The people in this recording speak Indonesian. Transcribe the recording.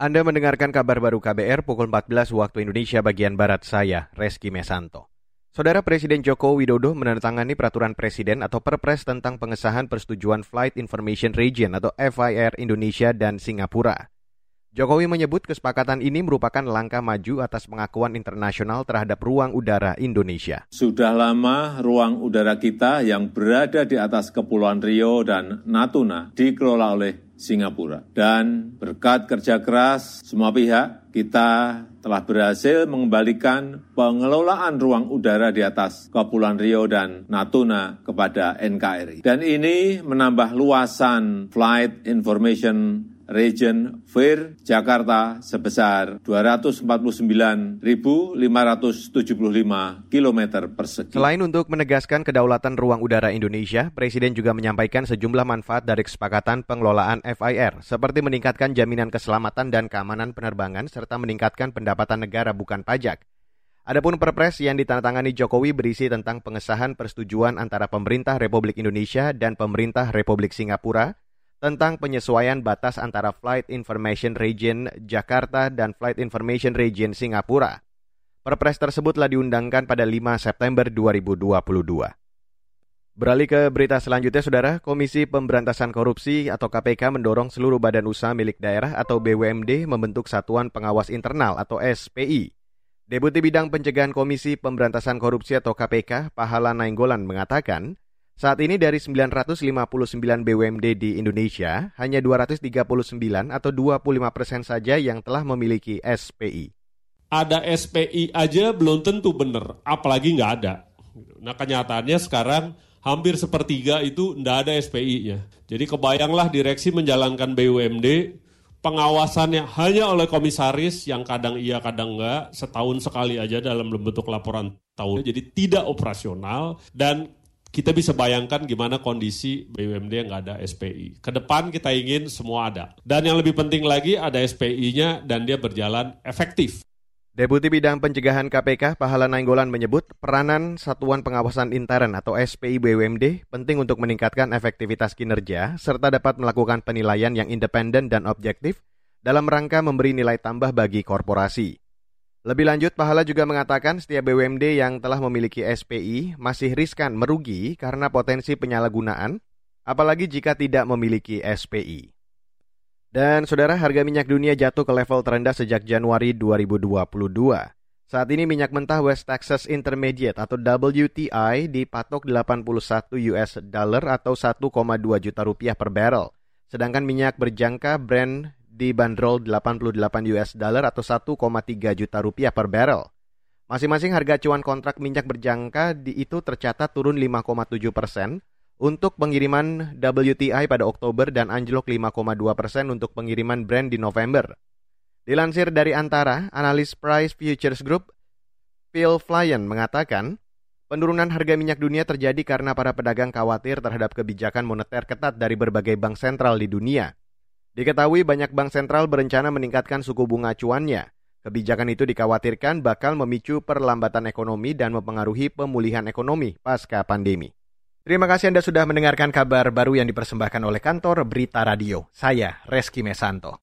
Anda mendengarkan kabar baru KBR pukul 14 waktu Indonesia bagian Barat saya, Reski Mesanto. Saudara Presiden Joko Widodo menandatangani peraturan presiden atau perpres tentang pengesahan persetujuan Flight Information Region atau FIR Indonesia dan Singapura. Jokowi menyebut kesepakatan ini merupakan langkah maju atas pengakuan internasional terhadap ruang udara Indonesia. Sudah lama ruang udara kita yang berada di atas Kepulauan Rio dan Natuna dikelola oleh Singapura. Dan berkat kerja keras semua pihak, kita telah berhasil mengembalikan pengelolaan ruang udara di atas Kepulauan Rio dan Natuna kepada NKRI. Dan ini menambah luasan Flight Information Region FIR Jakarta sebesar 249.575 km persegi. Selain untuk menegaskan kedaulatan ruang udara Indonesia, Presiden juga menyampaikan sejumlah manfaat dari kesepakatan pengelolaan FIR, seperti meningkatkan jaminan keselamatan dan keamanan penerbangan serta meningkatkan pendapatan negara bukan pajak. Adapun perpres yang ditandatangani Jokowi berisi tentang pengesahan persetujuan antara pemerintah Republik Indonesia dan pemerintah Republik Singapura tentang penyesuaian batas antara Flight Information Region Jakarta dan Flight Information Region Singapura. Perpres tersebut telah diundangkan pada 5 September 2022. Beralih ke berita selanjutnya, Saudara. Komisi Pemberantasan Korupsi atau KPK mendorong seluruh badan usaha milik daerah atau BUMD membentuk Satuan Pengawas Internal atau SPI. Deputi Bidang Pencegahan Komisi Pemberantasan Korupsi atau KPK, Pahala Nainggolan mengatakan, saat ini dari 959 BUMD di Indonesia, hanya 239 atau 25 persen saja yang telah memiliki SPI. Ada SPI aja belum tentu benar, apalagi nggak ada. Nah kenyataannya sekarang hampir sepertiga itu nggak ada SPI-nya. Jadi kebayanglah direksi menjalankan BUMD, pengawasannya hanya oleh komisaris yang kadang iya kadang enggak, setahun sekali aja dalam bentuk laporan tahun. Jadi tidak operasional dan kita bisa bayangkan gimana kondisi BUMD yang nggak ada SPI. Ke depan kita ingin semua ada. Dan yang lebih penting lagi ada SPI-nya dan dia berjalan efektif. Deputi Bidang Pencegahan KPK Pahala Nainggolan menyebut peranan Satuan Pengawasan Intern atau SPI BUMD penting untuk meningkatkan efektivitas kinerja serta dapat melakukan penilaian yang independen dan objektif dalam rangka memberi nilai tambah bagi korporasi. Lebih lanjut, Pahala juga mengatakan setiap BUMD yang telah memiliki SPI masih riskan merugi karena potensi penyalahgunaan, apalagi jika tidak memiliki SPI. Dan saudara, harga minyak dunia jatuh ke level terendah sejak Januari 2022. Saat ini minyak mentah West Texas Intermediate atau WTI dipatok 81 US dollar atau 1,2 juta rupiah per barrel. Sedangkan minyak berjangka Brent dibanderol 88 US dollar atau 1,3 juta rupiah per barrel. Masing-masing harga acuan kontrak minyak berjangka di itu tercatat turun 5,7 persen untuk pengiriman WTI pada Oktober dan anjlok 5,2 persen untuk pengiriman Brent di November. Dilansir dari Antara, analis Price Futures Group, Phil Flyen mengatakan, penurunan harga minyak dunia terjadi karena para pedagang khawatir terhadap kebijakan moneter ketat dari berbagai bank sentral di dunia. Diketahui banyak bank sentral berencana meningkatkan suku bunga acuannya. Kebijakan itu dikhawatirkan bakal memicu perlambatan ekonomi dan mempengaruhi pemulihan ekonomi pasca pandemi. Terima kasih Anda sudah mendengarkan kabar baru yang dipersembahkan oleh kantor Berita Radio. Saya Reski Mesanto.